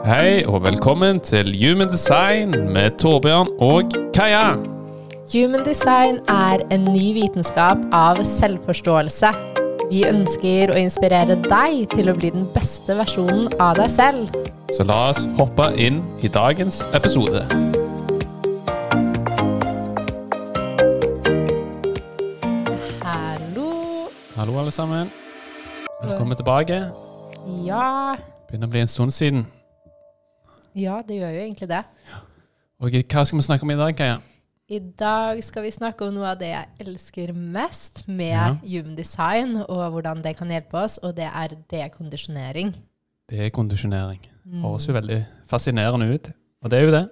Hei og velkommen til Human Design med Torbjørn og Kaja. Human design er en ny vitenskap av selvforståelse. Vi ønsker å inspirere deg til å bli den beste versjonen av deg selv. Så la oss hoppe inn i dagens episode. Hallo. Hallo, alle sammen. Velkommen tilbake. Ja Begynner å bli en stund siden. Ja, det gjør jo egentlig det. Og hva skal vi snakke om i dag, Kaja? I dag skal vi snakke om noe av det jeg elsker mest med Ja. human design, og hvordan det kan hjelpe oss, og det er dekondisjonering. Dekondisjonering. Høres jo veldig fascinerende ut. Og det er jo det.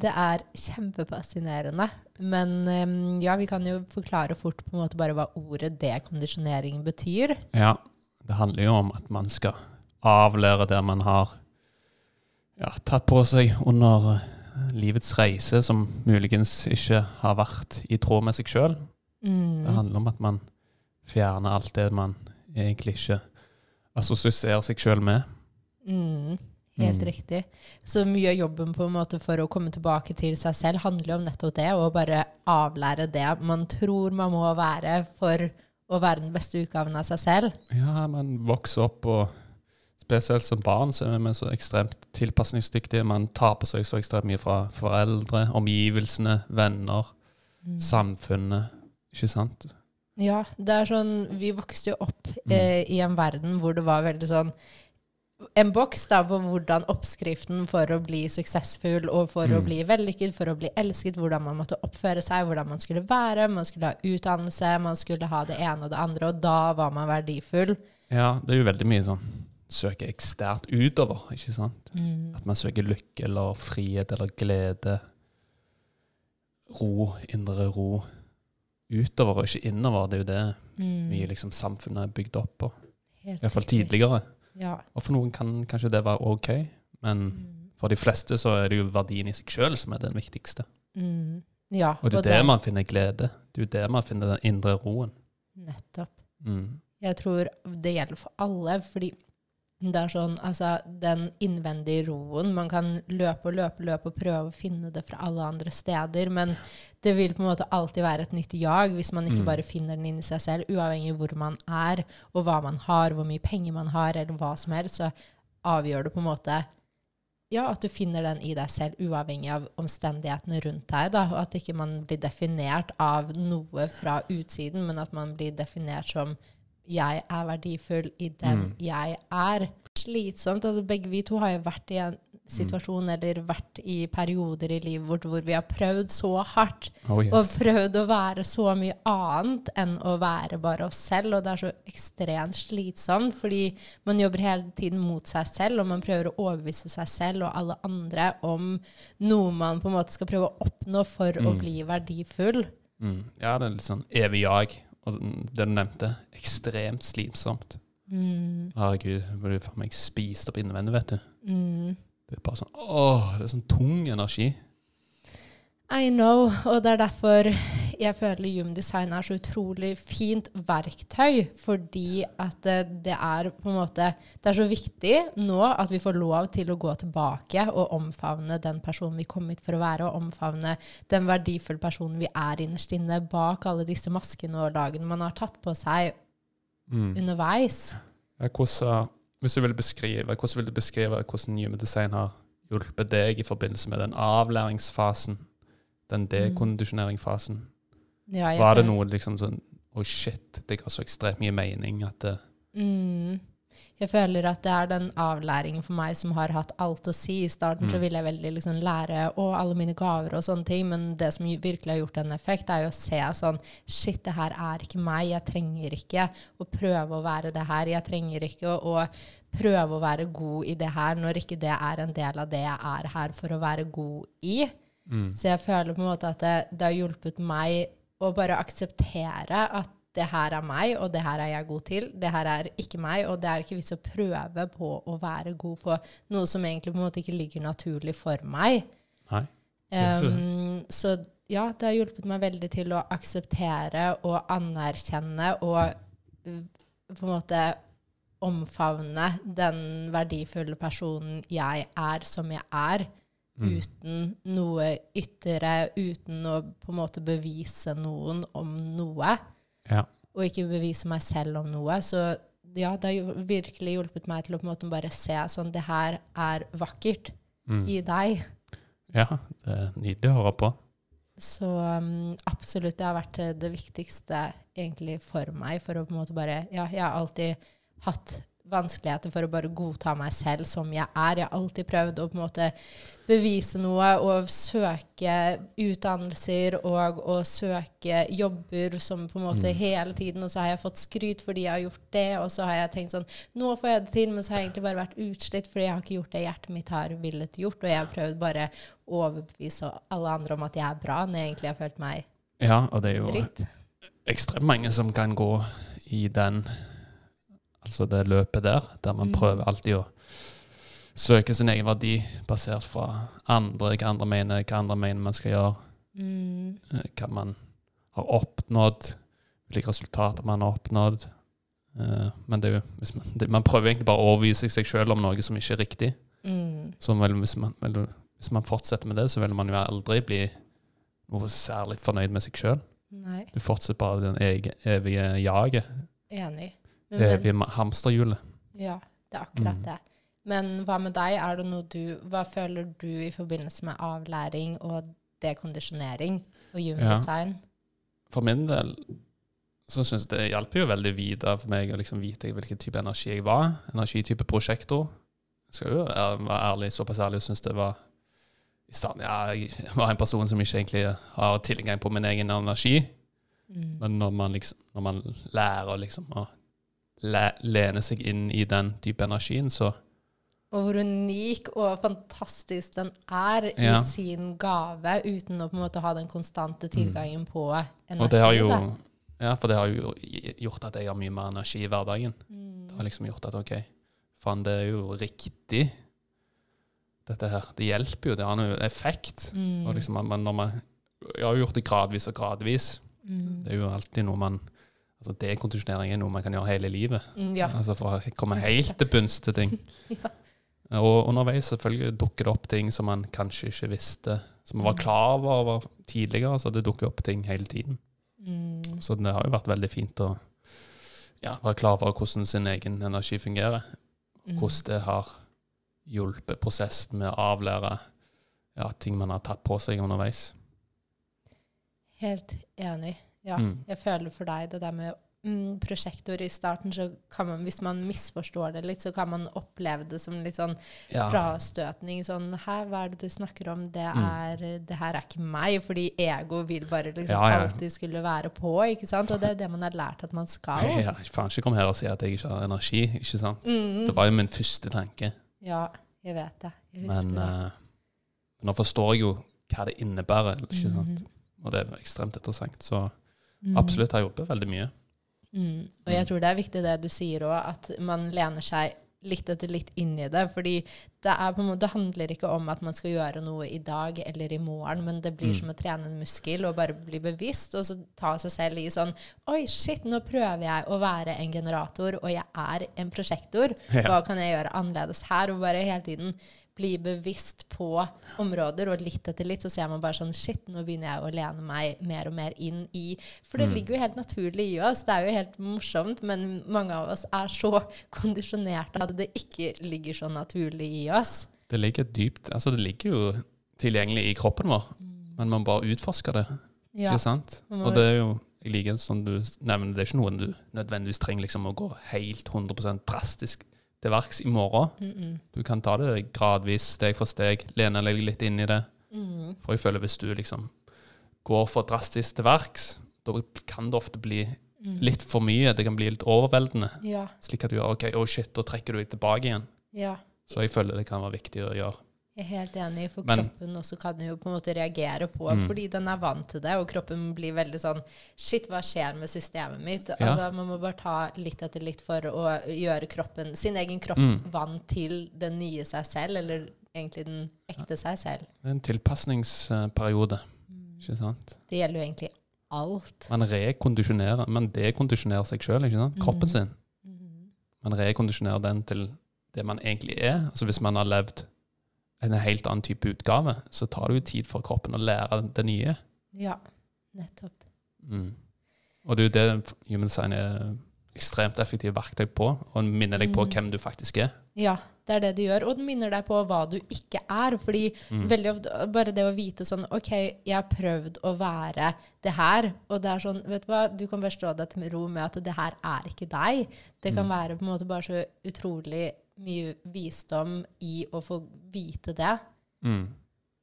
Det er kjempefascinerende. Men ja, vi kan jo forklare fort på en måte bare hva ordet dekondisjonering betyr. Ja, det handler jo om at man skal avlære det man har ja, tatt på seg under eh, livets reise, som muligens ikke har vært i tråd med seg sjøl. Mm. Det handler om at man fjerner alt det man egentlig ikke assosierer seg sjøl med. Mm, helt Mm. riktig. Så mye av jobben på en måte for å komme tilbake til seg selv handler jo om nettopp det, å bare avlære det man tror man må være for å være den beste utgaven av seg selv. Ja, man vokser opp, og spesielt som barn så er vi så ekstremt tilpasningsdyktige. Man tar på seg så ekstremt mye fra foreldre, omgivelsene, venner, Mm. samfunnet. Ikke sant? Ja, det er sånn Vi vokste jo opp Mm. eh, i en verden hvor det var veldig sånn En boks da på hvordan oppskriften for å bli suksessfull og for å Mm. bli vellykket, for å bli elsket, hvordan man måtte oppføre seg, hvordan man skulle være, man skulle ha utdannelse, man skulle ha det ene og det andre, og da var man verdifull. Ja, det er jo veldig mye sånn søke eksternt utover, ikke sant? At man søker lykke eller frihet eller glede. Ro, indre ro. Utover og ikke innover. Det er jo det Mm. mye liksom samfunnet er bygd opp på. Iallfall tidligere. Ja. Og for noen kan kanskje det være ok, men Mm. for de fleste så er det jo verdien i seg sjøl som er den viktigste. Mm. ja. Og det er der man finner glede. Det er jo der man finner den indre roen. Nettopp. Mm. Jeg tror det gjelder for alle, fordi det er sånn, altså, den innvendige roen Man kan løpe og løpe løpe og prøve å finne det fra alle andre steder, men det vil på en måte alltid være et nytt jag hvis man ikke Mm. bare finner den inni seg selv, uavhengig av hvor man er, og hva man har, hvor mye penger man har, eller hva som helst, så avgjør det på en måte ja, at du finner den i deg selv, uavhengig av omstendighetene rundt deg. Da, og at ikke man blir definert av noe fra utsiden, men at man blir definert som 'jeg er verdifull i den Mm. jeg er'. Slitsomt. altså Begge vi to har jo vært i en situasjon eller vært i perioder i livet vårt hvor vi har prøvd så hardt Oh, og prøvd å være så mye annet enn å være bare oss selv. Og det er så ekstremt slitsomt, fordi man jobber hele tiden mot seg selv, og man prøver å overbevise seg selv og alle andre om noe man på en måte skal prøve å oppnå for å Mm. bli verdifull. Mm. Ja, det er litt sånn evig jag. Og det du nevnte, ekstremt slitsomt. Mm, Herregud, jeg blir faen meg spist opp innvendig, vet du. mm. Det er bare sånn Åh, det er sånn tung energi. I know, og det er derfor jeg føler Human er så utrolig fint verktøy, fordi at det, det er på en måte Det er så viktig nå at vi får lov til å gå tilbake og omfavne den personen vi kom hit for å være, og omfavne den verdifulle personen vi er innerst inne bak alle disse maskene og lagene man har tatt på seg Mm. underveis. Hvordan, hvis du vil beskrive, hvordan vil du beskrive hvordan Human har hjulpet deg i forbindelse med den avlæringsfasen? Den dekondisjoneringsfasen? Ja, Var det noe liksom sånn oh shit, det ga så ekstremt mye mening at det Mm. Jeg føler at det er den avlæringen for meg som har hatt alt å si. I starten så Mm. ville jeg veldig liksom lære å, alle mine gaver og sånne ting, men det som virkelig har gjort en effekt, er jo å se sånn Shit, det her er ikke meg. Jeg trenger ikke å prøve å være det her. Jeg trenger ikke å, å prøve å være god i det her når ikke det er en del av det jeg er her for å være god i. mm. Så jeg føler på en måte at det, det har hjulpet meg å bare akseptere at det her er meg, og det her er jeg god til. Det her er ikke meg, og det er ikke vits å prøve på å være god på noe som egentlig på en måte ikke ligger naturlig for meg. Nei. Um, så ja, det har hjulpet meg veldig til å akseptere og anerkjenne og uh, på en måte omfavne den verdifulle personen jeg er, som jeg er, Mm. uten noe ytre, uten å på en måte bevise noen om noe, Ja. og ikke bevise meg selv om noe. Så ja, det har virkelig hjulpet meg til å på en måte bare se sånn Det her er vakkert Mm. i deg. ja, det er nydelig å høre på. Så um, absolutt, det har vært eh, det viktigste egentlig for meg. For å på en måte bare Ja, jeg har alltid hatt vanskeligheter for å bare godta meg selv som jeg er. Jeg har alltid prøvd å på en måte bevise noe og søke utdannelser og å søke jobber som på en måte Mm. hele tiden. Og så har jeg fått skryt fordi jeg har gjort det, og så har jeg tenkt sånn Nå får jeg det til, men så har jeg egentlig bare vært utslitt fordi jeg har ikke gjort det hjertet mitt har villet gjort. Og jeg har prøvd bare å overbevise alle andre om at jeg er bra, når jeg egentlig har følt meg dritt. Ja, og det er jo dritt. ekstremt mange som kan gå i den Altså det løpet der, der man Mm. prøver alltid å søke sin egen verdi basert fra andre, hva andre mener, hva andre mener man skal gjøre, Mm. eh, hva man har oppnådd, hvilke resultater man har oppnådd. Eh, Men det jo, man, det, man prøver egentlig bare å overbevise seg selv om noe som ikke er riktig. Mm. Så vel, hvis, man, vel, hvis man fortsetter med det, så vil man jo aldri bli noe særlig fornøyd med seg sjøl. Du fortsetter bare den evige jaget. enig. Det Men, evige ma- hamsterhjulet. ja, det er akkurat Mm. det. Men hva med deg? Er det noe du, hva føler du i forbindelse med avlæring og dekondisjonering og gymdesign? For min del så syns jeg det hjalp jo veldig videre for meg å liksom vite hvilken type energi jeg var. Energitype prosjektor. Jeg skal jo være ærlig, såpass ærlig og synes det var i starten, ja, Jeg var en person som ikke egentlig har tilgang på min egen energi. Mm. Men når man, liksom, når man lærer liksom å le, lene seg inn i den type energien, så Og hvor unik og fantastisk den er Ja. i sin gave, uten å på en måte ha den konstante tilgangen på energi. Og det har jo. Ja, for det har jo gjort at jeg har mye mer energi i hverdagen. Mm. Det har liksom gjort at OK, faen, det er jo riktig, dette her. Det hjelper jo, det har jo effekt. Mm. Og liksom, når man Jeg har jo gjort det gradvis og gradvis. Mm. Det er jo alltid noe man Altså Dekondisjonering er noe man kan gjøre hele livet. Mm, ja. Altså For å komme helt til bunns til ting. Ja. Og underveis selvfølgelig dukker det opp ting som man kanskje ikke visste, som man var Mm. klar over tidligere. Så det dukker opp ting hele tiden. Mm. Så det har jo vært veldig fint å ja, være klar over hvordan sin egen energi fungerer. Mm. Hvordan det har hjulpet prosessen med å avlære ja, ting man har tatt på seg underveis. Helt enig. Ja, Mm. jeg føler for deg det der med mm, prosjektor i starten, så kan man, hvis man misforstår det litt, så kan man oppleve det som litt sånn Ja. frastøtning. Sånn Hæ, hva er det du snakker om? Det, Mm. er, det her er ikke meg. Fordi ego vil bare liksom Ja, ja. alltid skulle være på, ikke sant? Og det er det man har lært at man skal. Ja, faen ikke kom her og si at jeg ikke har energi. ikke sant? Mm. Det var jo min første tanke. Ja, jeg vet det. Jeg husker Men det. eh, nå forstår jeg jo hva det innebærer. ikke sant? Mhm. Og det er ekstremt interessant. Så Mm. Absolutt har hjulpet veldig mye. Mm. Og jeg tror det er viktig det du sier òg, at man lener seg litt etter litt inn i det. fordi det, er måte, det handler ikke om at man skal gjøre noe i dag eller i morgen, men det blir Mm. som å trene en muskel og bare bli bevisst, og så ta seg selv i sånn Oi, shit, nå prøver jeg å være en generator, og jeg er en prosjektor. Hva kan jeg gjøre annerledes her? Og bare hele tiden bli bevisst på områder, og litt etter litt så ser man bare sånn Shit, nå begynner jeg å lene meg mer og mer inn i For det Mm. ligger jo helt naturlig i oss. Det er jo helt morsomt, men mange av oss er så kondisjonerte at det ikke ligger så naturlig i oss. Det ligger dypt Altså, det ligger jo tilgjengelig i kroppen vår, men man bare utforsker det. Ja. Ikke sant? Og det er jo jeg liker som du nevner, det er ikke noe du nødvendigvis trenger liksom å gå helt 100% drastisk til verks i morgen. Mm -mm. Du kan ta det gradvis, steg for steg, lene deg litt inn i det. Mm. For jeg føler hvis du liksom går for drastisk til verks, da kan det ofte bli Mm. litt for mye. Det kan bli litt overveldende. Ja. Slik at du gjør OK, oh shit, da trekker du deg tilbake igjen. ja. Så jeg føler det kan være viktig å gjøre. Jeg er helt enig, for Men- kroppen også kan jo på en måte reagere på, Mm. fordi den er vant til det, og kroppen blir veldig sånn Shit, hva skjer med systemet mitt? Ja. Altså, man må bare ta litt etter litt for å gjøre kroppen, sin egen kropp Mm. vant til den nye seg selv, eller egentlig den ekte seg selv. Det er en tilpasningsperiode, Mm. ikke sant? Det gjelder jo egentlig alt. Man rekondisjonerer, man dekondisjonerer seg sjøl, ikke sant? Kroppen Mhm. sin. Mhm. man rekondisjonerer den til det man egentlig er. Altså Hvis man har levd en helt annen type utgave, så tar det jo tid for kroppen å lære det nye. Ja, nettopp. Mm. Og det er jo det human sign er ekstremt effektive verktøy på, og minner deg på Mm. hvem du faktisk er. Ja, det er det det gjør. Og den minner deg på hva du ikke er. Fordi Mm. veldig ofte, bare det å vite sånn OK, jeg har prøvd å være det her. Og det er sånn, vet du hva, du kan bare stå deg til ro med at det her er ikke deg. Det kan Mm. være på en måte bare så utrolig mye visdom i å få vite det. Mm.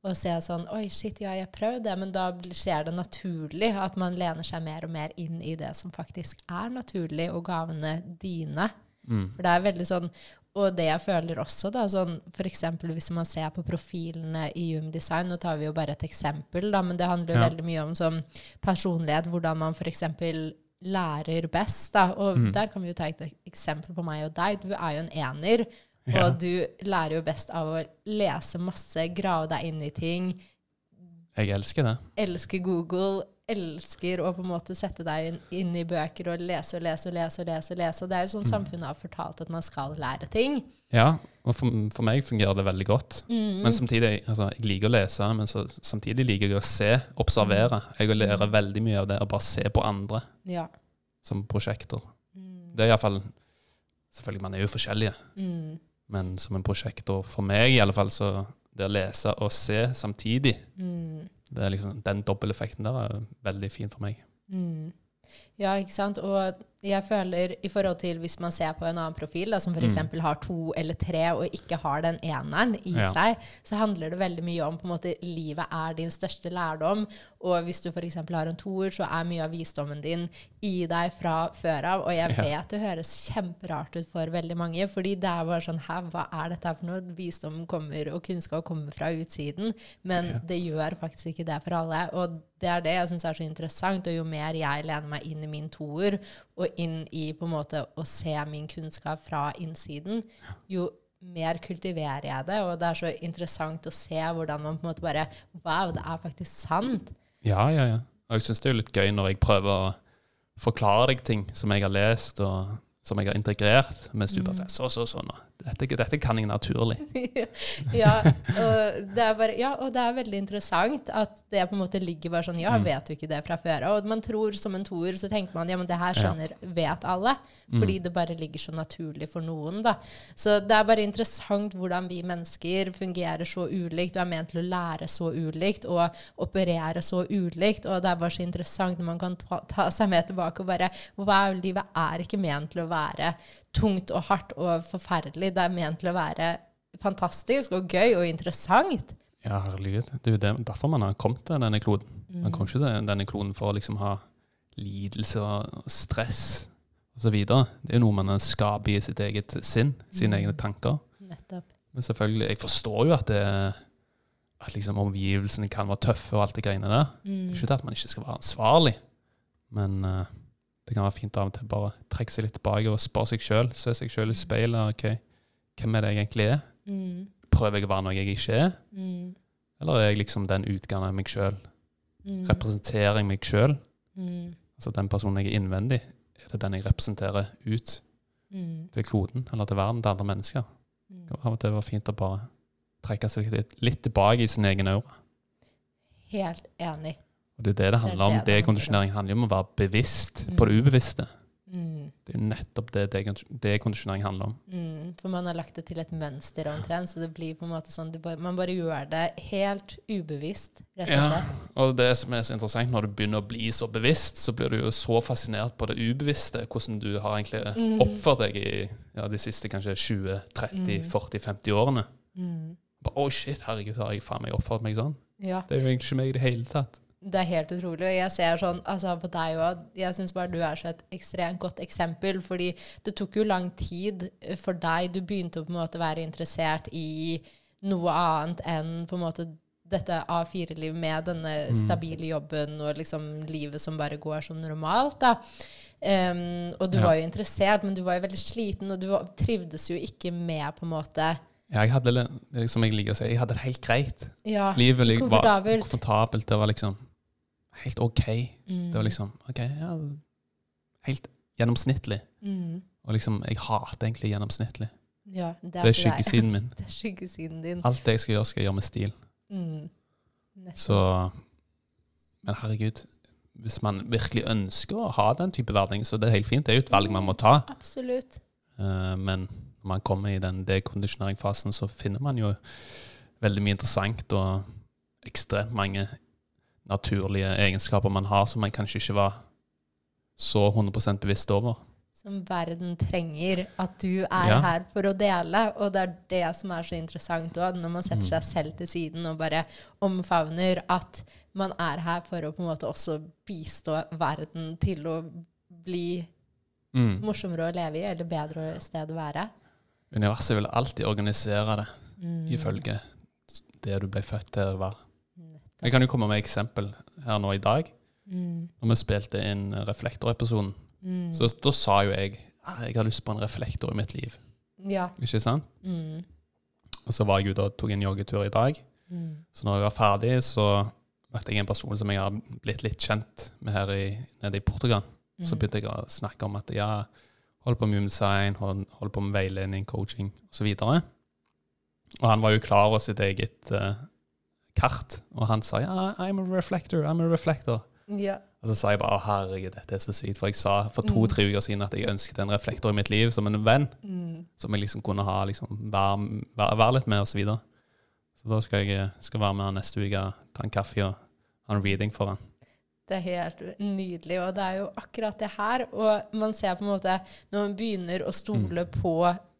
Og se sånn Oi, shit, ja, jeg har prøvd det. Men da skjer det naturlig at man lener seg mer og mer inn i det som faktisk er naturlig, og gavene dine. Mm. For det er veldig sånn Og det jeg føler også, da, sånn f.eks. hvis man ser på profilene i Hume Design Nå tar vi jo bare et eksempel, da, men det handler jo Ja. veldig mye om sånn personlighet, hvordan man f.eks. lærer best. Da. Og Mm. der kan vi jo ta et eksempel på meg og deg. Du er jo en ener. Ja. Og du lærer jo best av å lese masse, grave deg inn i ting, Jeg elsker det. elsker Google, elsker å på en måte sette deg inn, inn i bøker og lese og lese og lese. Og lese og lese. Og det er jo sånn samfunnet har fortalt at man skal lære ting. Ja, og for, for meg fungerer det veldig godt. Mm. Men samtidig, altså, jeg liker å lese, men så, samtidig liker jeg å se, observere. Jeg lærer veldig mye av det å bare se på andre Ja. som prosjekter. Mm. Det er iallfall Selvfølgelig, man er jo forskjellige, Mm. men som en prosjektor for meg, i alle fall, så det å lese og se samtidig, Mm. Det er liksom, den dobbelteffekten der er veldig fin for meg. Mm. Ja, ikke sant. Og jeg føler i forhold til hvis man ser på en annen profil, da, som f.eks. Mm. har to eller tre og ikke har den eneren i Ja. seg, så handler det veldig mye om på en måte livet er din største lærdom. Og hvis du f.eks. har en toer, så er mye av visdommen din i deg fra før av. Og jeg vet det høres kjemperart ut for veldig mange, fordi det er bare sånn Hæ, hva er dette for noe? Visdom kommer, og kunnskap kommer fra utsiden. Men Ja. det gjør faktisk ikke det for alle. Og det er det jeg syns er så interessant. Og jo mer jeg lener meg inn i min toer, og inn i på en måte å se min kunnskap fra innsiden, jo mer kultiverer jeg det. Og det er så interessant å se hvordan man på en måte bare Wow, det er faktisk sant. Ja, ja, ja. Og jeg syns det er jo litt gøy når jeg prøver å forklare deg ting som jeg har lest, og som jeg har integrert, mens du bare sier så, så, sånn. Dette, dette kan jeg naturlig. ja, og det er bare, ja, og det er veldig interessant at det på en måte ligger bare sånn Ja, Mm. vet du ikke det fra før av? Og man tror som en toer, så tenker man ja, men det her skjønner, vet alle. Mm. Fordi det bare ligger så naturlig for noen, da. Så det er bare interessant hvordan vi mennesker fungerer så ulikt og er ment til å lære så ulikt og operere så ulikt. Og det er bare så interessant når man kan ta, ta seg med tilbake og bare Wow, livet er ikke ment til å være tungt og hardt og forferdelig. Det er ment til å være fantastisk og gøy og interessant. Ja, herlighet. Det er jo det, derfor man har kommet til denne kloden. Mm. Man kom ikke til denne kloden for å liksom ha lidelse og stress osv. Det er jo noe man skaper i sitt eget sinn, sine Mm. egne tanker. Nettopp. Men selvfølgelig, jeg forstår jo at, det, at liksom omgivelsene kan være tøffe og alt det greiene der. Mm. Ikke det at man ikke skal være ansvarlig, men uh, det kan være fint av og til bare trekke seg litt tilbake og spørre seg sjøl. Se seg sjøl i speilet. ok, Hvem er det jeg egentlig er? Mm. Prøver jeg å være noe jeg ikke er? Mm. Eller er jeg liksom den utgaven av meg sjøl? Mm. Representerer jeg meg sjøl? Mm. Altså den personen jeg er innvendig, er det den jeg representerer ut Mm. til kloden eller til verden, til andre mennesker? Mm. Av og til var det fint å bare trekke seg litt, litt tilbake i sin egen aura. Helt enig. Og det er det det handler om. det det om. Dekondisjonering handler om å være bevisst på det ubevisste. Mm. Det er jo nettopp det det dekondisjonering handler om. Mm. For man har lagt det til et mønster omtrent, så det blir på en måte sånn bare, Man bare gjør det helt ubevisst, rett og Ja, og det som er så interessant, når du begynner å bli så bevisst, så blir du jo så fascinert på det ubevisste, hvordan du har egentlig Mm. oppført deg i ja, de siste kanskje 20, 30, Mm. 40, 50 årene. Mm. Å, shit, herregud, har jeg faen meg oppført meg sånn? Ja. Det er jo egentlig ikke meg i det hele tatt. Det er helt utrolig. Og jeg ser sånn altså på deg òg. Jeg syns bare du er så et ekstremt godt eksempel. Fordi det tok jo lang tid for deg. Du begynte å på en måte være interessert i noe annet enn på en måte dette A4-livet med denne Mm. stabile jobben og liksom livet som bare går som normalt. da. Um, og du Ja. var jo interessert, men du var jo veldig sliten, og du var, trivdes jo ikke med på en måte Ja, jeg hadde, det det er som jeg liker å si, jeg hadde det helt greit. Ja, Livet li- var komfortabelt. Det var liksom helt OK. Mm. Det var liksom OK, ja, helt gjennomsnittlig. mm. Og liksom, jeg hater egentlig gjennomsnittlig. Ja, det Det er, er ikke deg. skyggesiden min. Det er skyggesiden din. Alt det jeg skal gjøre, skal jeg gjøre med stil. Mm. Så Men herregud, hvis man virkelig ønsker å ha den type hverdag, så det er helt fint. Det er jo et valg man må ta. Absolutt. Uh, men man kommer i den dekondisjoneringsfasen, så finner man jo veldig mye interessant og ekstremt mange naturlige egenskaper man har som man kanskje ikke var så 100 bevisst over. Som verden trenger at du er Ja. her for å dele. Og det er det som er så interessant òg, når man setter Mm. seg selv til siden og bare omfavner at man er her for å på en måte også bistå verden til å bli Mm. morsommere å leve i, eller bedre sted å være. Universet vil alltid organisere det Mm. ifølge det du ble født til å være. Jeg kan jo komme med et eksempel her nå i dag. Mm. Når vi spilte inn Reflektor-episoden, Mm. så da sa jo jeg jeg har lyst på en reflektor i mitt liv. Ja. Ikke sant? Mm. Og så var jeg ute og tok en joggetur i dag. Mm. Så når jeg var ferdig, så møtte jeg en person som jeg har blitt litt kjent med her i, nede i Portugal. Så Mm. begynte jeg å snakke om at ja, holder på med design, hold- på med veiledning, coaching osv. Og, og han var jo klar over sitt eget uh, kart, og han sa ja, I'm a reflector, I'm a reflector. Ja. Og så sa jeg bare herregud, dette er så sykt, for jeg sa for Mm. to-tre uker siden at jeg ønsket en reflektor i mitt liv som en venn, Mm. som jeg liksom kunne ha, liksom, være, være litt med osv. Så, videre. så da skal jeg skal være med han neste uke, ta en kaffe og ha en reading for han. Det er helt nydelig, og det er jo akkurat det her. Og man ser på en måte, når man begynner å stole Mm. på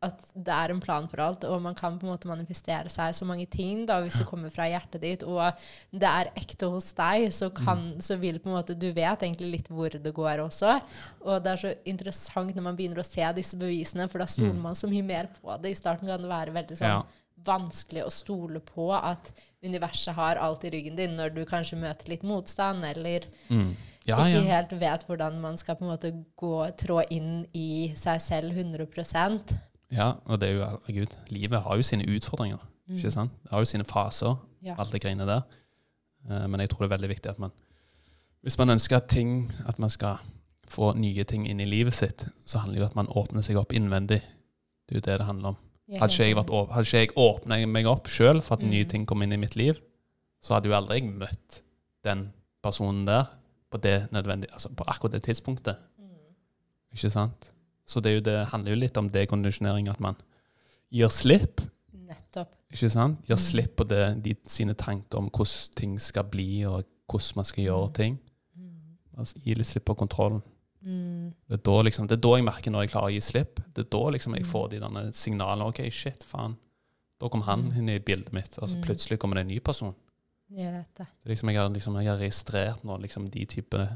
at det er en plan for alt, og man kan på en måte manifestere seg så mange ting da, hvis det kommer fra hjertet ditt, og det er ekte hos deg, så, kan, Mm. så vil på en måte Du vet egentlig litt hvor det går også. Og det er så interessant når man begynner å se disse bevisene, for da stoler Mm. man så mye mer på det. I starten kan det være veldig sånn Ja. Vanskelig å stole på at universet har alt i ryggen din når du kanskje møter litt motstand, eller Mm. Ja, ikke ja. helt vet hvordan man skal på en måte gå, trå inn i seg selv 100% ja, og det er jo, herregud, livet har jo sine utfordringer, ikke sant? Det har jo sine faser, Ja. alt det greiene der. Eh, men jeg tror det er veldig viktig at man, hvis man ønsker at ting, at man skal få nye ting inn i livet sitt, så handler det jo om at man åpner seg opp innvendig. Det er jo det det handler om. Hadde ikke jeg, vært, hadde ikke jeg åpnet meg opp sjøl for at nye Mm. ting kom inn i mitt liv, så hadde jo aldri jeg møtt den personen der på det altså på akkurat det tidspunktet. Mm. Ikke sant? Så det, jo det handler jo litt om dekondisjonering, at man gir slipp. Nettopp. Ikke sant? Gir Mm. slipp på det, de, sine tanker om hvordan ting skal bli, og hvordan man skal gjøre Mm. ting. Mm. Altså, gi litt slipp på kontrollen. Mm. Det er, liksom, det er da jeg merker når jeg klarer å gi slipp. Det er da liksom jeg Mm. får de signalene. OK, shit, faen. Da kom han Mm. inn i bildet mitt. Og så Mm. plutselig kommer det en ny person. Jeg vet det. Det liksom, jeg, har, liksom, jeg har registrert nå liksom, de type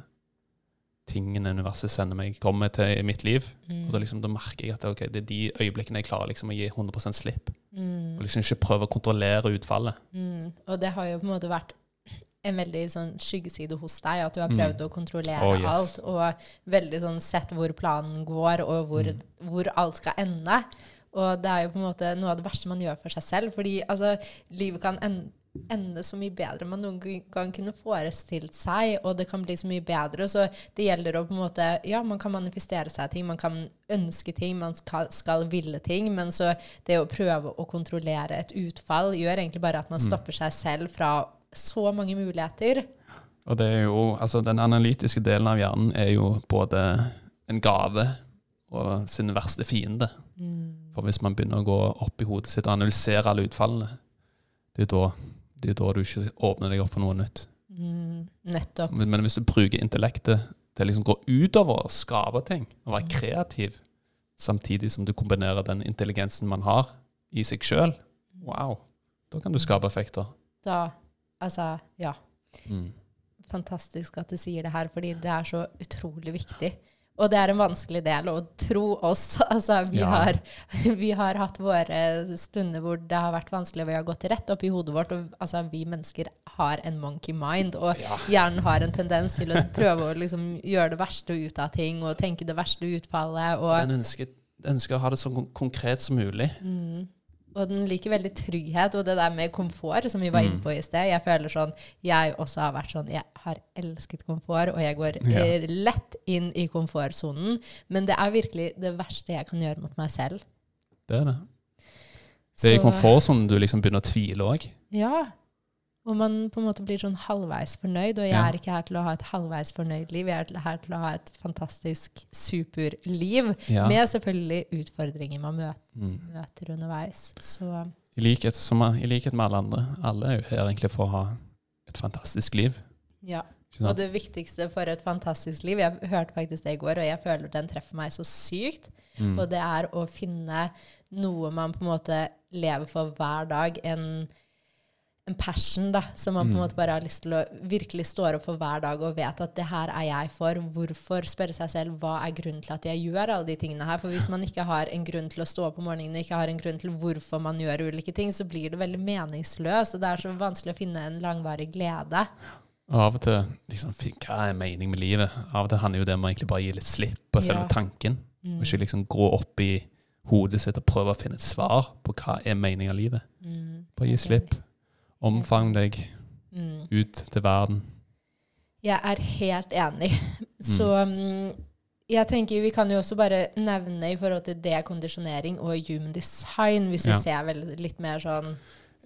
tingene universet sender meg, kommer til i mitt liv. Mm. Og da, liksom, da merker jeg at okay, det er de øyeblikkene jeg klarer liksom, å gi 100 slipp. Mm. Og liksom ikke prøve å kontrollere utfallet. Mm. Og det har jo på en måte vært en veldig sånn skyggeside hos deg, at du har prøvd Mm. å kontrollere Oh, yes. alt, og veldig sånn sett hvor planen går, og hvor, Mm. hvor alt skal ende. Og det er jo på en måte noe av det verste man gjør for seg selv, fordi altså, livet kan ende så mye bedre enn man noen gang kunne forestilt seg, og det kan bli så mye bedre. Så det gjelder å på en måte Ja, man kan manifestere seg ting, man kan ønske ting, man skal, skal ville ting, men så det å prøve å kontrollere et utfall gjør egentlig bare at man Mm. stopper seg selv fra så mange muligheter. Og det er jo, altså Den analytiske delen av hjernen er jo både en gave og sin verste fiende. For hvis man begynner å gå opp i hodet sitt og analysere alle utfallene, det er jo da, det er da du ikke åpner deg opp for noe nytt. Mm, nettopp. Men, men hvis du bruker intellektet til å liksom gå utover og skape ting, og være kreativ, samtidig som du kombinerer den intelligensen man har i seg sjøl, wow, da kan du skape effekter. Da Altså, ja. Mm. Fantastisk at du sier det her, fordi det er så utrolig viktig. Og det er en vanskelig del og tro oss. Altså, vi, Ja. har, vi har hatt våre stunder hvor det har vært vanskelig, og vi har gått rett opp i hodet vårt. Og altså, vi mennesker har en monkey mind, og Ja. hjernen har en tendens til å prøve å liksom, gjøre det verste ut av ting, og tenke det verste utfallet. Og, Den ønsker, ønsker å ha det så konkret som mulig. mm, og den liker veldig trygghet og det der med komfort, som vi var inne Mm. på i sted. Jeg føler sånn Jeg også har vært sånn Jeg har elsket komfort, og jeg går Ja. eh, lett inn i komfortsonen. Men det er virkelig det verste jeg kan gjøre mot meg selv. Det er det. Det er i komfortsonen du liksom begynner å tvile òg. Ja. Og man på en måte blir sånn halvveis fornøyd. Og jeg Ja. er ikke her til å ha et halvveis fornøyd liv, jeg er her til å ha et fantastisk superliv. Ja. Med selvfølgelig utfordringer man møter, Mm. møter underveis. Så I, likhet, I likhet med alle andre. Alle er jo her egentlig for å ha et fantastisk liv. ja. Og det viktigste for et fantastisk liv Jeg hørte faktisk det i går, og jeg føler den treffer meg så sykt. Mm. Og det er å finne noe man på en måte lever for hver dag. En, en passion da, som man på en Mm. måte bare har lyst til å virkelig stå opp for hver dag og vet at det her er jeg for. Hvorfor? Spørre seg selv hva er grunnen til at jeg gjør alle de tingene her. For hvis man ikke har en grunn til å stå opp om morgenen, ikke har en grunn til hvorfor man gjør ulike ting, så blir det veldig meningsløst. Og det er så vanskelig å finne en langvarig glede. Og av og til liksom, Hva er mening med livet? Av og til handler jo det om å egentlig bare gi litt slipp på selve Ja. tanken. Mm. Og ikke liksom gå opp i hodet sitt og prøve å finne et svar på hva er meningen av livet. Mm. Bare gi slipp. Omfang deg Mm. ut til verden. Jeg er helt enig. Så mm, jeg tenker vi kan jo også bare nevne i forhold til dekondisjonering og human design, hvis vi Ja. ser vel litt mer sånn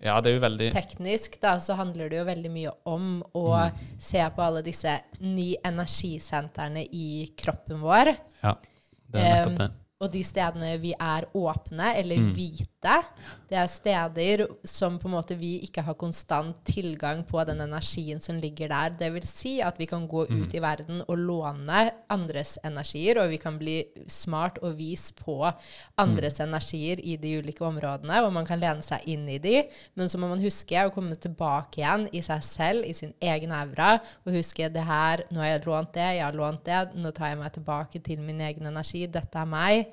Ja, veldig teknisk, da, så handler det jo veldig mye om å se på alle disse ni energisentrene i kroppen vår. Ja, det er nettopp det. det. Og de stedene vi er åpne eller Mm. hvite, det er steder som på en måte vi ikke har konstant tilgang på den energien som ligger der. Det vil si at vi kan gå Mm. ut i verden og låne andres energier, og vi kan bli smart og vis på andres Mm. energier i de ulike områdene, og man kan lene seg inn i de. Men så må man huske å komme tilbake igjen i seg selv, i sin egen aura, og huske det her, nå har jeg lånt det, jeg har lånt det, nå tar jeg meg tilbake til min egen energi, dette er meg.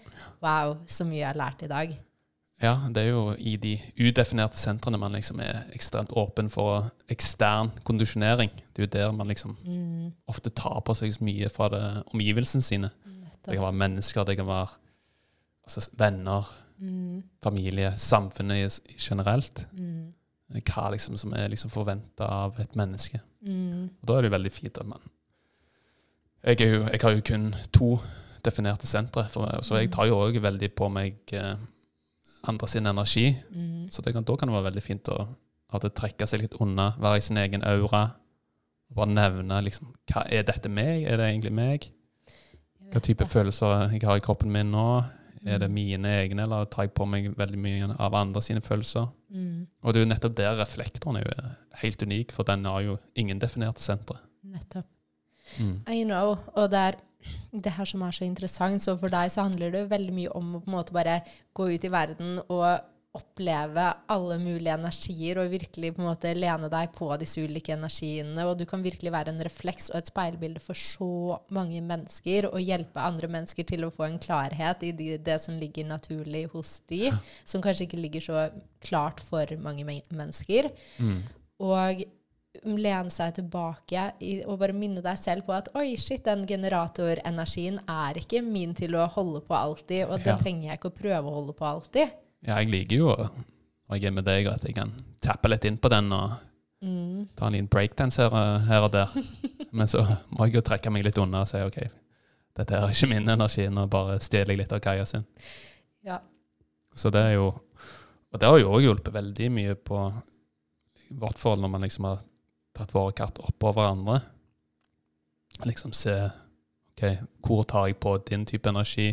Wow, så mye jeg har lært i dag. Ja, det er jo i de udefinerte sentrene man liksom er ekstremt åpen for ekstern kondisjonering. Det er jo der man liksom Mm, ofte tar på seg så mye fra det, omgivelsene sine. Det kan være mennesker, det kan være altså, venner, Mm, familie, samfunnet generelt. mm, Hva liksom som er liksom forventa av et menneske. mm, Og Da er det jo veldig fint at man jeg, jo, jeg har jo kun to definerte sentre, så jeg tar jo òg veldig på meg eh, andre sin energi. mm. Så det kan, da kan det være veldig fint å at det trekke seg litt unna, være i sin egen aura. Bare nevne liksom, hva er dette meg? Er det egentlig meg? Hva type følelser jeg har i kroppen min nå? Er det mine egne, eller tar jeg på meg veldig mye av andre sine følelser? Mm, Og det er jo nettopp der reflektoren er jo helt unik, for den har jo ingen definerte sentre. nettopp. Mm. I know. Og det er det her som er så interessant. Så for deg så handler det veldig mye om å på en måte bare gå ut i verden og oppleve alle mulige energier og virkelig på en måte lene deg på disse ulike energiene. Og du kan virkelig være en refleks og et speilbilde for så mange mennesker og hjelpe andre mennesker til å få en klarhet i de, det som ligger naturlig hos de, som kanskje ikke ligger så klart for mange men mennesker. Mm. Og lene seg tilbake og bare minne deg selv på at oi, shit, den generatorenergien er ikke min til å holde på alltid, og den Ja. trenger jeg ikke å prøve å holde på alltid. Ja, jeg liker jo når jeg er med deg, og at jeg kan tappe litt inn på den og Mm. ta en liten breakdance her, her og der. Men så må jeg jo trekke meg litt unna og si OK, dette er ikke min energi, nå bare stjeler jeg litt av Kaja sin. Ja. Så det er jo Og det har jo òg hjulpet veldig mye på vårt forhold når man liksom har tatt våre kart oppå hverandre. Liksom se OK, hvor tar jeg på din type energi?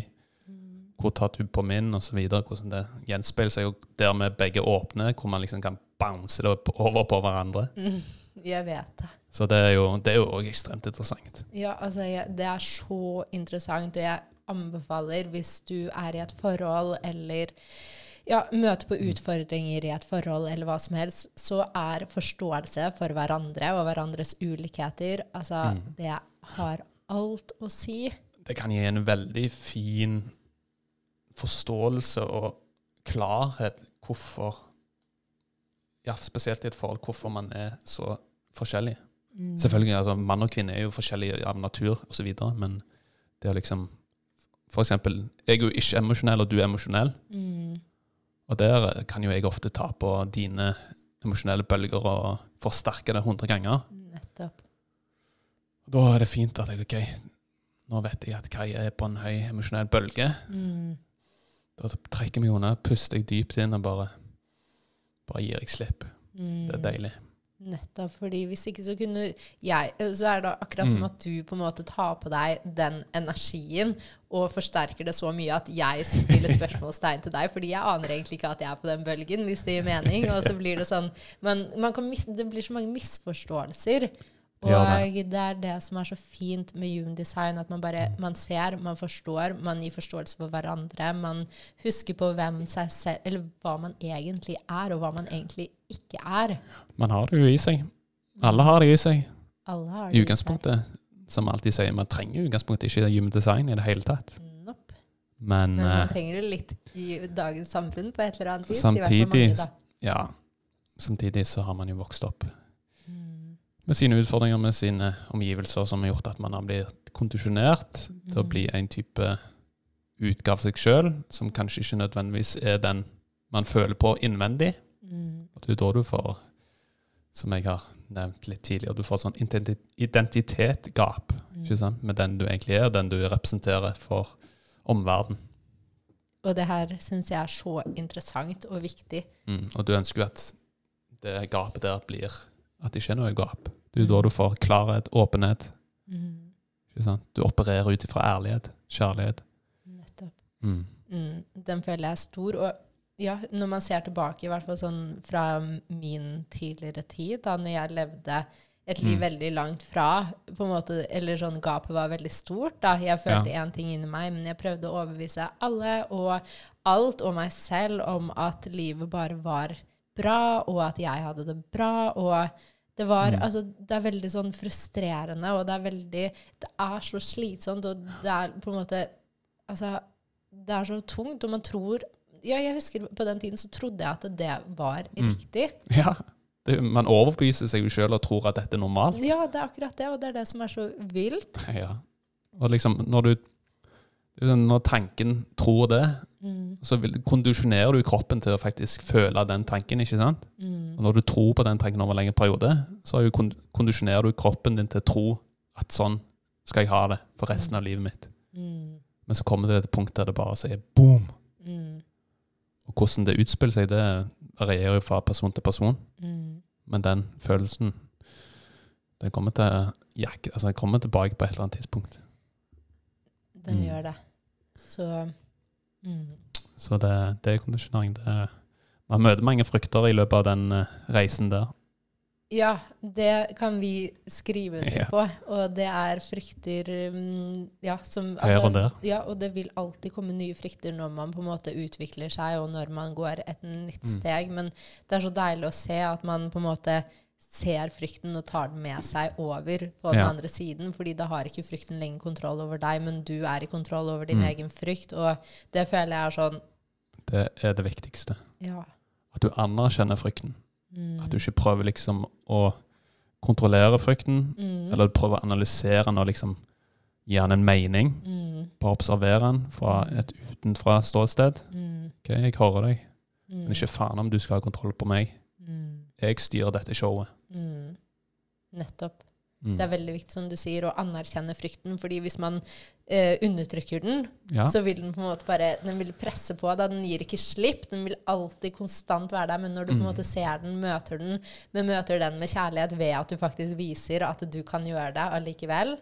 Mm. Hvor tar du på min, og så videre. Hvordan det gjenspeiler seg. Og der vi begge åpne, hvor man liksom kan bounce det over på hverandre. Jeg vet det. Så det er jo det er jo òg ekstremt interessant. Ja, altså, jeg, det er så interessant, og jeg anbefaler hvis du er i et forhold eller ja, møte på utfordringer i et forhold eller hva som helst, så er forståelse for hverandre og hverandres ulikheter altså, Mm. Det har alt å si. Det kan gi en veldig fin forståelse og klarhet hvorfor Ja, spesielt i et forhold, hvorfor man er så forskjellig. Mm. Selvfølgelig, altså mann og kvinne er jo forskjellige av natur osv., men det å liksom For eksempel, jeg er jo ikke emosjonell, og du er emosjonell. Mm. Og der kan jo jeg ofte ta på dine emosjonelle bølger og forsterke det 100 ganger. Nettopp. Da er det fint at jeg OK, nå vet jeg at Kai er på en høy emosjonell bølge. Mm. Da trekker jeg meg unna, puster jeg dypt inn og bare, bare gir jeg slipp. Mm. Det er deilig. Nettopp, fordi hvis ikke så kunne jeg Så er det akkurat som Mm. at du på en måte tar på deg den energien og forsterker det så mye at jeg stiller spørsmålstegn til deg, fordi jeg aner egentlig ikke at jeg er på den bølgen, hvis det gir mening. Og så blir det sånn Men man kan mis, det blir så mange misforståelser. Og ja, det er det som er så fint med human design, at man bare man ser, man forstår, man gir forståelse for hverandre, man husker på hvem seg selv Eller hva man egentlig er, og hva man egentlig ikke er. Man har det jo i seg. Alle har det i seg. Alle har det I utgangspunktet. Som alltid sier, man trenger i utgangspunktet ikke human design i det hele tatt. Nope. Men, Men man eh, trenger det litt i dagens samfunn på et eller annet vis. I Samtidig- hvert fall mange, da. ja, samtidig så har man jo vokst opp. Med sine utfordringer, med sine omgivelser, som har gjort at man har blitt kondisjonert til å Mm. bli en type utgave av seg sjøl, som kanskje ikke nødvendigvis er den man føler på innvendig. Mm. Og det er da du får, som jeg har nevnt litt tidligere, du får sånn identi- identitetgap Mm. med den du egentlig er, den du representerer for omverdenen. Og det her syns jeg er så interessant og viktig. Mm. Og du ønsker jo at det gapet der blir At det ikke er noe gap. Det er jo da du får klarhet, åpenhet. Mm. Du opererer ut ifra ærlighet, kjærlighet. Nettopp. Mm. Mm. Den føler jeg er stor. Og ja, når man ser tilbake, i hvert fall sånn fra min tidligere tid, da når jeg levde et liv Mm. veldig langt fra på en måte, Eller sånn gapet var veldig stort. da. Jeg følte én ting inni meg, men jeg prøvde å overbevise alle og alt og meg selv om at livet bare var bra, og at jeg hadde det bra. og det, var, Mm. altså, det er veldig sånn frustrerende, og det er veldig Det er så slitsomt, og det er på en måte Altså, det er så tungt, og man tror Ja, jeg husker på den tiden så trodde jeg at det var Mm. riktig. Ja. Det, man overbeviser seg jo sjøl og tror at dette er normalt. Ja, det er akkurat det, og det er det som er så vilt. Ja. Og liksom, når du sånn, Når tanken tror det, Mm, så kondisjonerer du kroppen til å faktisk føle den tanken. ikke sant? mm, Og når du tror på den tanken over en lengre periode, så er jo kondisjonerer du kroppen din til å tro at sånn skal jeg ha det for resten av livet mitt. mm, Men så kommer det til et punkt der det bare sier boom. mm, Og hvordan det utspiller seg, det varierer jo fra person til person. mm. Men den følelsen, den kommer, til, jakke, altså den kommer tilbake på et eller annet tidspunkt. Den Mm. gjør det. Så mm. Så det, det er kondisjonering. Det man møter mange frykter i løpet av den eh, reisen der. Ja, det kan vi skrive under Ja. på. Og det er frykter mm, ja, som Her og der. Ja, og det vil alltid komme nye frykter når man på en måte utvikler seg, og når man går et nytt Mm. steg. Men det er så deilig å se at man på en måte ser frykten og tar den med seg over på den Ja. andre siden. fordi da har ikke frykten lenger kontroll over deg, men du er i kontroll over din Mm. egen frykt. Og det føler jeg er sånn Det er det viktigste. Ja. At du anerkjenner frykten. Mm. At du ikke prøver liksom å kontrollere frykten, mm. eller prøver å analysere den og liksom gi den en mening. mm. Bare observere den fra et utenfra ståsted. Mm. Ok, jeg hører deg, Mm. men ikke faen om du skal ha kontroll på meg. Mm. Jeg styrer dette showet. Mm. Nettopp. Mm. Det er veldig viktig som du sier, å anerkjenne frykten. fordi hvis man eh, undertrykker den, Ja. så vil den på en måte bare den vil presse på deg. Den gir ikke slipp. Den vil alltid konstant være der. Men når du på en Mm. måte ser den, møter den, men møter den med kjærlighet ved at du faktisk viser at du kan gjøre det allikevel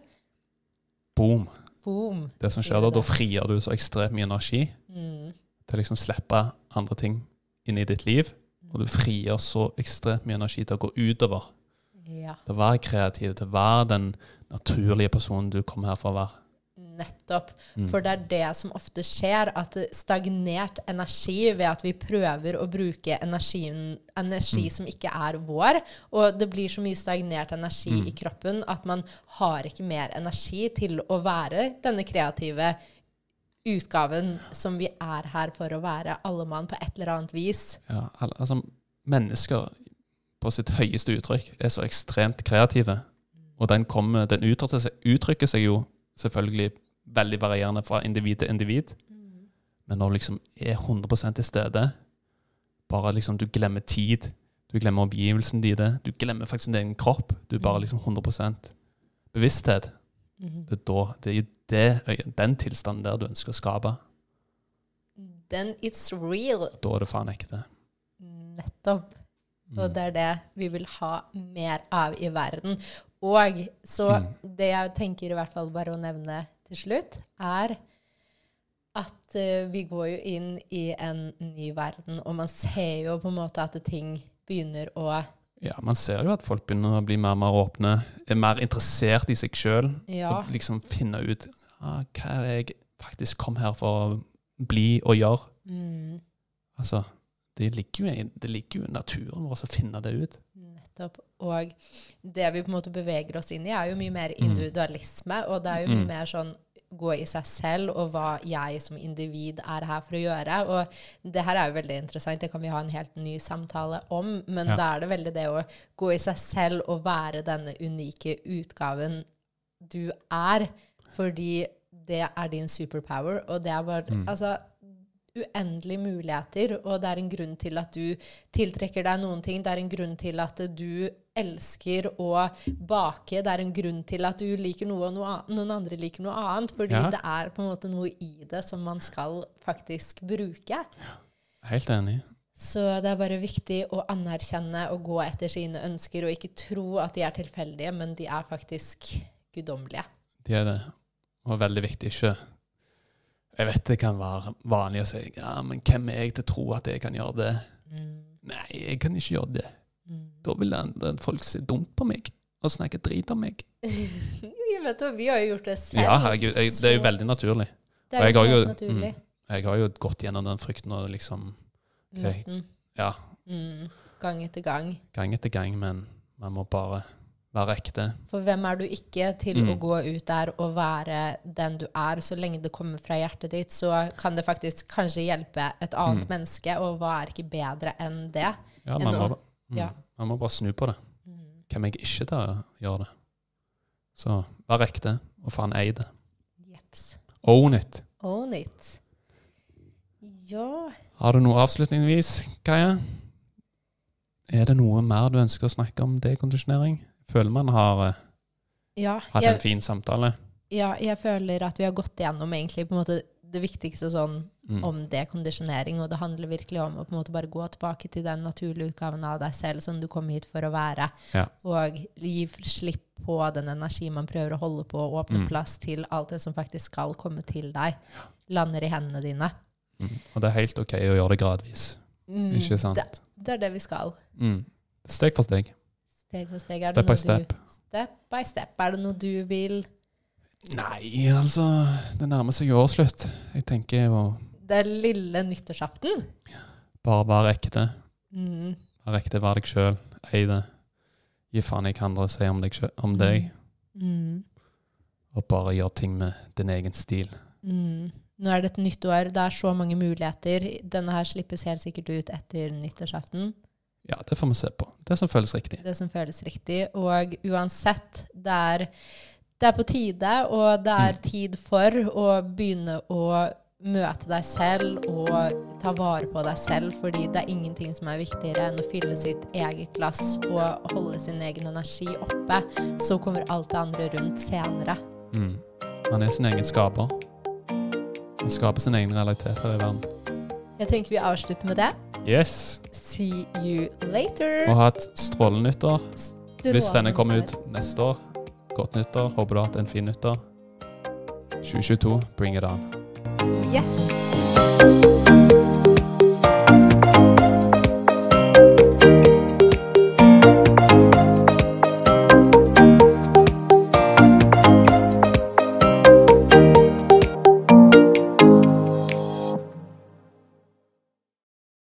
Boom. Boom. Det som skjer da, da frigjør du så ekstremt mye energi Mm. til å liksom slippe andre ting inn i ditt liv. Og du frigjør så ekstremt mye energi til å gå utover. Ja, Til å være kreativ, til å være den naturlige personen du kom her for å være. nettopp. Mm. For det er det som ofte skjer, at stagnert energi ved at vi prøver å bruke energien, energi Mm. som ikke er vår, og det blir så mye stagnert energi Mm. i kroppen at man har ikke mer energi til å være denne kreative utgaven som vi er her for å være, alle mann på et eller annet vis. Ja, altså, mennesker på sitt høyeste uttrykk er så ekstremt kreative. Og den, kommer, den uttrykker, seg, uttrykker seg jo selvfølgelig veldig varierende fra individ til individ. Men når du liksom er 100% til stede, bare liksom Du glemmer tid. Du glemmer omgivelsene dine. Du glemmer faktisk din egen kropp. Du er bare Mm. liksom 100% bevissthet. Mhm. Det er, da, det er i det, den tilstanden der du ønsker å skape. Then it's real. Da er det faen ekte. Nettopp. Og Mm. det er det vi vil ha mer av i verden. Og så Mm. det jeg tenker i hvert fall bare å nevne til slutt, er at uh, vi går jo inn i en ny verden, og man ser jo på en måte at ting begynner å Ja, man ser jo at folk begynner å bli mer og mer åpne, er mer interessert i seg sjøl. Ja. Og liksom finne ut ah, hva er det jeg faktisk kom her for å bli og gjøre. Mm, Altså, det ligger jo det ligger jo i naturen vår å finne det ut. nettopp. Og det vi på en måte beveger oss inn i, er jo mye mer Mm. individualisme, og det er jo mye Mm. mer sånn gå i seg selv, og hva jeg som individ er her for å gjøre. Og det her er jo veldig interessant, det kan vi ha en helt ny samtale om, men Ja. da er det veldig det å gå i seg selv og være denne unike utgaven du er, fordi det er din superpower, og det er bare Mm. Altså, uendelige muligheter, og det er en grunn til at du tiltrekker deg noen ting. Det er en grunn til at du elsker å bake. Det er en grunn til at du liker noe, og noe noen andre liker noe annet. Fordi Ja. det er på en måte noe i det som man skal faktisk bruke. Helt enig. Så det er bare viktig å anerkjenne og gå etter sine ønsker, og ikke tro at de er tilfeldige, men de er faktisk guddommelige. De er det. Og veldig viktig ikke Jeg vet det kan være vanlig å si ja, men hvem er jeg til å tro at jeg kan gjøre det? Mm. Nei, jeg kan ikke gjøre det. Mm. Da vil andre folk se dumt på meg og snakke drit om meg. Jeg vet jo, Vi har jo gjort det selv. Ja, herregud, jeg, det er jo veldig naturlig. Det er jeg jo har jo- naturlig. naturlig. Jeg har jo gått gjennom den frykten og liksom Måten. Ja, Mm. Gang etter gang. gang etter gang, men man må bare være ekte. For hvem er du ikke til Mm. å gå ut der og være den du er? Så lenge det kommer fra hjertet ditt, så kan det faktisk kanskje hjelpe et annet Mm. menneske, og hva er ikke bedre enn det? Ja, man må, mm, ja. man må bare snu på det. Mm. Hvem jeg ikke til å gjøre det? Så vær ekte, og faen ei det. Jeps. Own it. Own it. Ja Har du noe avslutningsvis, Kaja? Er det noe mer du ønsker å snakke om dekondisjonering? Føler man har eh, ja, hatt en fin samtale. ja, jeg føler at vi har gått igjennom egentlig på en måte det viktigste sånn Mm. om dekondisjonering, og det handler virkelig om å på en måte bare gå tilbake til den naturlige utgaven av deg selv som du kom hit for å være, Ja. og gi slipp på den energi man prøver å holde på, og åpne Mm. plass til alt det som faktisk skal komme til deg, lander i hendene dine. Mm. Og det er helt OK å gjøre det gradvis. Mm, Ikke sant? Det, det er det vi skal. Mm. Steg for steg. Steg for steg. Er Step by step. Du, step by step. Er det noe du vil Nei, altså Det nærmer seg jo årsslutt. Jeg tenker å Det er lille nyttårsaften. bare vær ekte. Mm. Vær ekte, vær deg sjøl. Ei det. Gi faen i hva andre sier om deg. Selv, om deg Mm. og bare gjør ting med din egen stil. Mm. Nå er det et nytt år. Det er så mange muligheter. Denne her slippes helt sikkert ut etter nyttårsaften. Ja, det får vi se på. Det som føles riktig. Det som føles riktig. Og uansett, det er, det er på tide, og det er Mm. tid for å begynne å møte deg selv og ta vare på deg selv, fordi det er ingenting som er viktigere enn å fylle sitt eget glass og holde sin egen energi oppe. Så kommer alt det andre rundt senere. Mm. Man er sin egen skaper. Man skaper sin egen realitet her i verden. Jeg tenker vi avslutter med det. Yes. See you later. Og ha et strålende nyttår. Hvis denne kommer ut neste år, godt nyttår. Håper du har hatt en fin nyttår. 2022, bring it on. Yes!